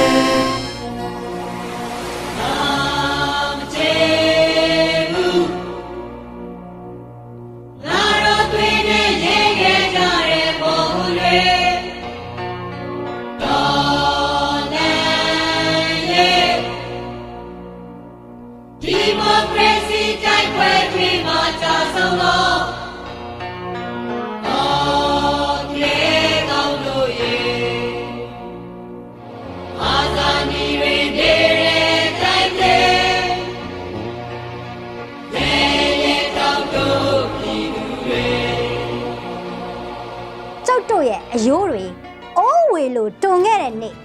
ါ တိုက်ပွဲတွေမှာကြာဆုံးတော့အော်ကလေးကောင်းတို့ရဲ့အာဇာနည်တွေနေတဲ့တိုက်ပွဲကျုပ်တို့ရဲ့အယိုးတွေအိုးဝေလို့တွန်ခဲ့တဲ့နေ့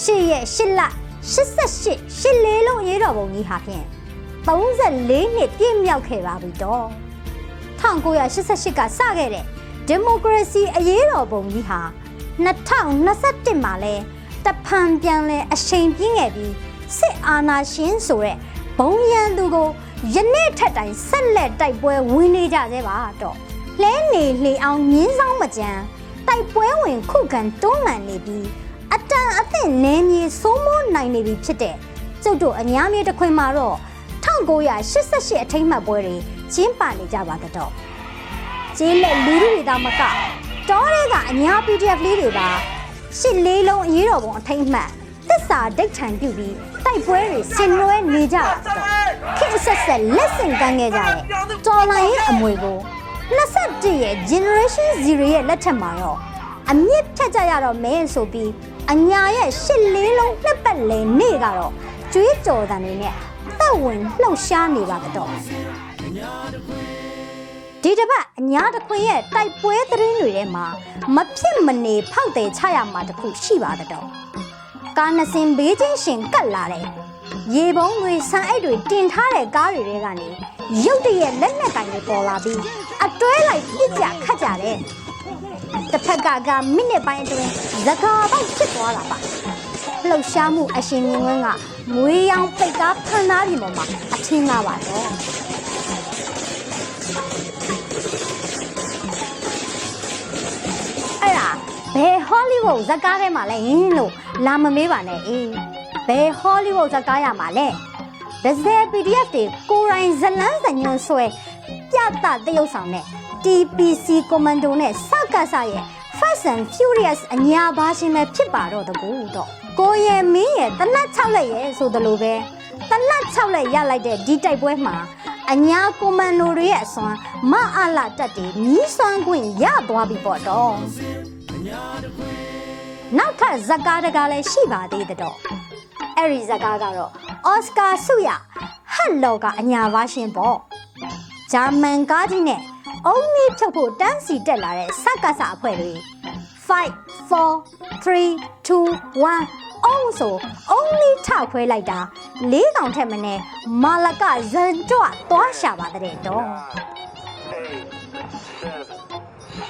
ရှစ်ရက်ရှစ်လ88ရှစ်လေးလုံးအရေးတော်ပုံကြီးဟာဖြင့် 34နှစ်ပြည့်မြောက်ခဲ့ပါပြီတော့1988ကစခဲ့တဲ့ဒီမိုကရေစီအရေးတော်ပုံကြီးဟာ2021မှာလဲတဖန်ပြန်လဲအချိန်ပြင်းခဲ့ပြီးစစ်အာဏာရှင်ဆိုတဲ့ဘုံရန်သူကိုယနေ့ထက်တိုင်ဆက်လက်တိုက်ပွဲဝင်နေကြသေးပါတော့လဲနေလေအောင်မြင်းဆောင်မကြံတိုက်ပွဲဝင်ခုခံတွန်းလှန်နေပြီးအတန်အသင့်နင်းမြေစိုးမိုးနိုင်နေပြီဖြစ်တဲ့ကျုပ်တို့အများမြေတစ်ခွင်မှာတော့ 1988အထိမ်းအမှတ်ပွဲတွေကျင်းပနေကြပါတော့ကျေးလက်လူလူတွေသားမကတောထဲကအညာ PDF လေးတွေပါရှစ်လေးလုံးအရေးတော်ပုံအထိမ်းအမှတ်သစ္စာဒိတ်ထန်ပြုပြီးတိုက်ပွဲတွေဆင်နွှဲနေကြတာတော့ခေတ်ဆက်ဆက်လက်ဆင့်ကမ်းခဲ့ကြတဲ့တော်လိုင်းရဲ့အမွေကို21ရဲ့ generation 0ရဲ့လက်ထက်မှာတော့အမြင့်ဖြတ်ကြရတော့မဲဆိုပြီးအညာရဲ့ရှစ်လေးလုံးနှစ်ပတ်လည်နေ့ကတော့ကျွေးကြော်တန်တွေနဲ့ သက်ဝင်လှုပ်ရှားနေပါတော့ဒီတစ်ပတ်အညာတစ်ခွင်ရဲ့တိုက်ပွဲသတင်းတွေထဲမှာမဖြစ်မနေဖောက်တယ်ချရမှာတစ်ခုရှိပါတော့ကားနှစ်စင်ဘေးချင်းရှင်ကတ်လာတယ်ရေပုံးတွေဆန်အိတ်တွေတင်ထားတဲ့ကားတွေထဲကနေရုတ်တရက်လက်နက်ကင်တွေပေါ်လာပြီးအတွဲလိုက်ပြစ်ကြခတ်ကြတယ်တစ်ဖက်ကကမိနစ်ပိုင်းအတွင်းဇကာပေါက်ဖြစ်သွားတာပါ လှုပ်ရှားမှုအရှင်မြင့်ဝင်းကငွေရောင်ပိတ်ကားဖန်သားပြင်ပေါ်မှာအထင်းလာပါတော့အဲ့ဒါဘယ်ဟောလိဝုဒ်ဇကားထဲမှာလဲဟင်းလို့လာမမေးပါနဲ့အေးဘယ်ဟောလိဝုဒ်ဇကားရမှာလဲဒဇယ် PDF တွေကိုရိုင်းဇလန်းစညွန်ဆွဲပြသတရုပ်ဆောင်တဲ့ TPC Commando နဲ့စကစရဲ့ Fast and Furious အညာပါရှင်ပဲဖြစ်ပါတော့တကူတော့ ကိုရဲမင်းရဲ့တနတ်6လက်ရဲ့ဆိုသလိုပဲတနတ်6လက်ရလိုက်တဲ့ဒီတိုက်ပွဲမှာအညာကွန်မန်ဒိုတွေရဲ့အစွမ်းမအားလာတက်တွေမြီးစွမ်းခွင့်ရသွားပြီပေါ့တော့နောက်ထပ်ဇက်ကားတကားလည်းရှိပါသေးတဲ့တော့အဲ့ဒီဇက်ကားကတော့အော်စကာဆုရဟတ်လော်ကအညာပါရှင်ပေါ့ဂျာမန်ကားကြီးနဲ့အုံးမီးဖြုတ်ဖို့တန်းစီတက်လာတဲ့စက္ကစအဖွဲ့တွေ5 4 3 2 1 အောင်ဆို only ထခွဲလိုက်တာလေးကောင်ထက်မနဲ့မာလကဇန်ကြွသွားရှာပါတဲ့တော့ eight, seven,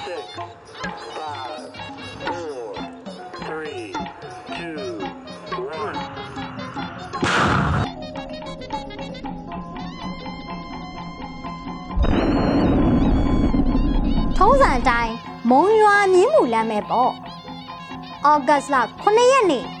six, five, four, three, two, one. ထုံးစံအတိုင်းမုံရွာမြင်းမူလမ်းပဲပေါ့ဩဂတ်လ9ရက်နေ့တ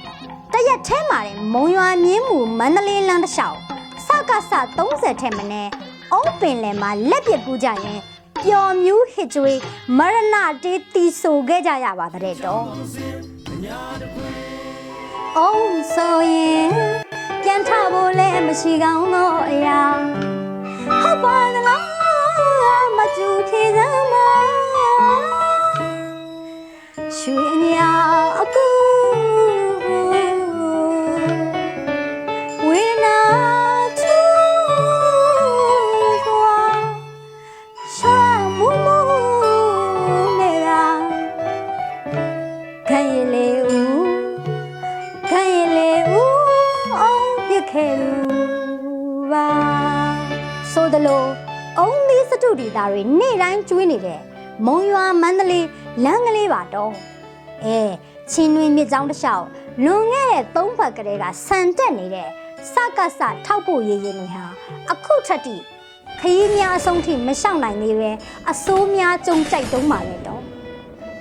ရက်ထဲမှာတဲ့မုံရွာမြင်းမူမန္တလေးလမ်းတစ်လျှောက်စကစ30ထဲမနဲ့အုံးပင်လယ်မှာလက်ပြကူးကြရင်ပျော်မြူးဟစ်ကြွေးမရဏတေးတီဆိုခဲ့ကြရပါတဲ့တော့အုံးဆိုရင်ပြန်ထဖို့လည်းမရှိကောင်းတော့အရာဟုတ်ပါလားမကျူဖြေစမ်းမ လိုအုံးသီးစတုဒီသားတွေနေ့တိုင်းကျွေးနေတဲ့မုံရွာမန္တလေးလမ်းကလေးပါတော့အဲချင်းတွင်မြစ်ကြောင်းတစ်လျှောက်လွန်ခဲ့တဲ့သုံးဘက်ကလေးကဆန်တက်နေတဲ့စကစထောက်ဖို့ရည်ရည်တွေဟာအခုထက်ထိခရီးများအဆုံးထိမလျှောက်နိုင်သေးပဲအစိုးများကြုံကြိုက်တုံးပါလေတော့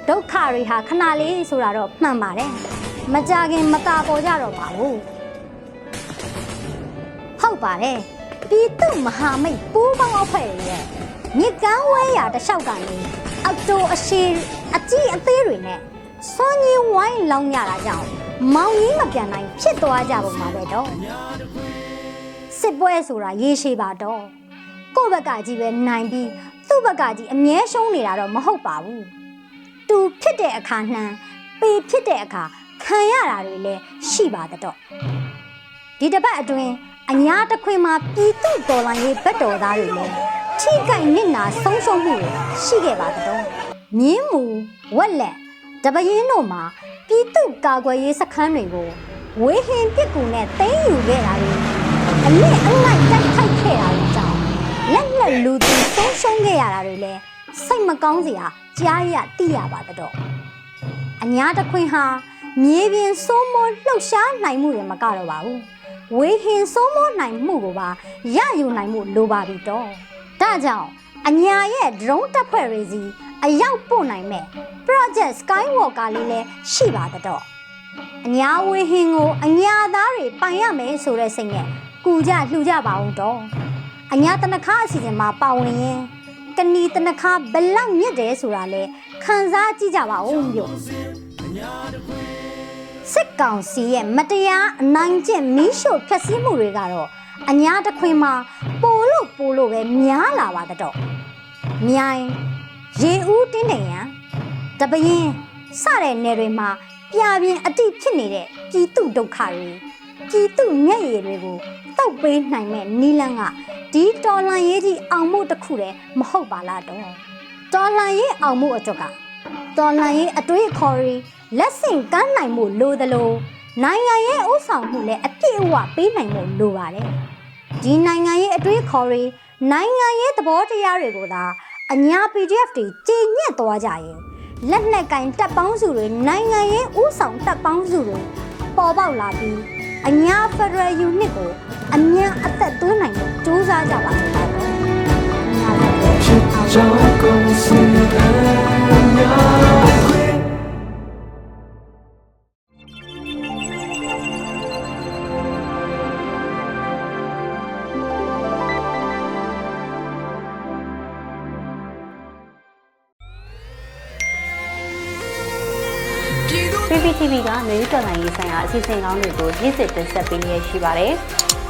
ဒုက္ခတွေဟာခဏလေးဆိုတာတော့မှန်ပါတယ်မကြခင်မကာပေါ်ကြတော့ပါဘူးဟုတ်ပါတယ် ပြည်သူမဟာမိတ်ပူးပေါင်းအဖွဲ့ရဲ့မြစ်ကမ်းဝဲရာတစ်လျှောက်ကနေအောက်တိုအရှိအကြီးအသေးတွေနဲ့စွန်ကြီးဝိုင်းလောင်းရတာကြောင့်မောင်ကြီးမပြန်နိုင်ဖြစ်သွားကြပုံပါပဲတော့စစ်ပွဲဆိုတာရေရှည်ပါတော့ကိုယ့်ဘက်ကကြီးပဲနိုင်ပြီးသူ့ဘက်ကကြီးအမြဲရှုံးနေတာတော့မဟုတ်ပါဘူးသူဖြစ်တဲ့အခါနှံပေဖြစ်တဲ့အခါခံရတာတွေလည်းရှိပါတော့ဒီတစ်ပတ်အတွင်း အညာတစ်ခွင်မှာပြည်သူတော်လှန်ရေးဘက်တော်သားတွေလည်းထိကြိုက်နစ်နာဆုံးရှုံးမှုတွေရှိခဲ့ပါတော့မြင်းမူဝက်လက်တပရင်တို့မှာပြည်သူကာကွယ်ရေးစခန်းတွေကိုဝေဟင်ပစ်ကူနဲ့တင်းယူခဲ့တာတွေအလစ်အလိုက်တိုက်ခိုက်ခဲ့တာတွေကြောင့်လက်လက်လူသူဆုံးရှုံးခဲ့ရတာတွေလည်းစိတ်မကောင်းစရာကြားရသိရပါတော့အညာတစ်ခွင်ဟာမြေပြင်စိုးမိုးလှုပ်ရှားနိုင်မှုတွေမကတော့ပါဘူး ဝေဟင်စိုးမိုးနိုင်မှုကိုပါရယူနိုင်မှုလိုပါပြီတော့ဒါကြောင့်အညာရဲ့ drone တပ်ဖွဲ့တွေစီအရောက်ပို့နိုင်မဲ့ project skywalker လေးလည်းရှိပါတော့အညာဝေဟင်ကိုအညာသားတွေပိုင်ရမယ်ဆိုတဲ့စိတ်နဲ့ကူကြလှူကြပါအောင်တော့အညာတနခါအစီအစဉ်မှာပါဝင်ရင်ကနီတနခါဘလောက်မြင့်တယ်ဆိုတာလဲခံစားကြည့်ကြပါဦးမြို့ စစ်ကောင်စီရဲ့မတရားအနိုင်ကျင့်မီးရှို့ဖျက်ဆီးမှုတွေကတော့အညာတစ်ခွင်မှာပိုလို့ပိုလို့ပဲများလာပါတော့မြိုင်ရေဦးတင်းနေရန်တပရင်စတဲ့နယ်တွေမှာပြပြင်းအတိဖြစ်နေတဲ့ပြည်သူဒုက္ခတွေပြည်သူမျက်ရည်တွေကိုတောက်ပေးနိုင်မဲ့နီလန်းကဒီတော်လန်ရေးကြီးအောင်မှုတစ်ခုတည်းမဟုတ်ပါလားတော့တော်လန်ရေးအောင်မှုအတွက်က တော်လန်ရေးအတွေ့အခေါ်တွေလက်ဆင့်ကမ်းနိုင်မှုလိုသလိုနိုင်ငံရဲ့ဥဆောင်မှုလည်းအပြည့်အဝပေးနိုင်မှုလိုပါတယ်ဒီနိုင်ငံရေးအတွေ့အခေါ်တွေနိုင်ငံရေးသဘောတရားတွေကိုသာအညာ PDF တွေကြည်ညက်သွားကြရင်လက်နက်ကင်တပ်ပေါင်းစုတွေနိုင်ငံရေးဥဆောင်တပ်ပေါင်းစုတွေပေါ်ပေါက်လာပြီးအညာဖရယ်ယူနစ်ကိုအမြန်အသက်သွင်းနိုင်ဖို့ကြိုးစားကြပါမယ်တော့အညာဖရယ်ဖြစ်ကြောင်းကုန်စင်အညာခွေ။ PPTV ကမျိုးတော်လိုင်းရေးဆိုင်ရာအစီအစဉ်ကောင်းတွေကိုရည်စည်တင်ဆက်ပေးနေရရှိပါတယ်။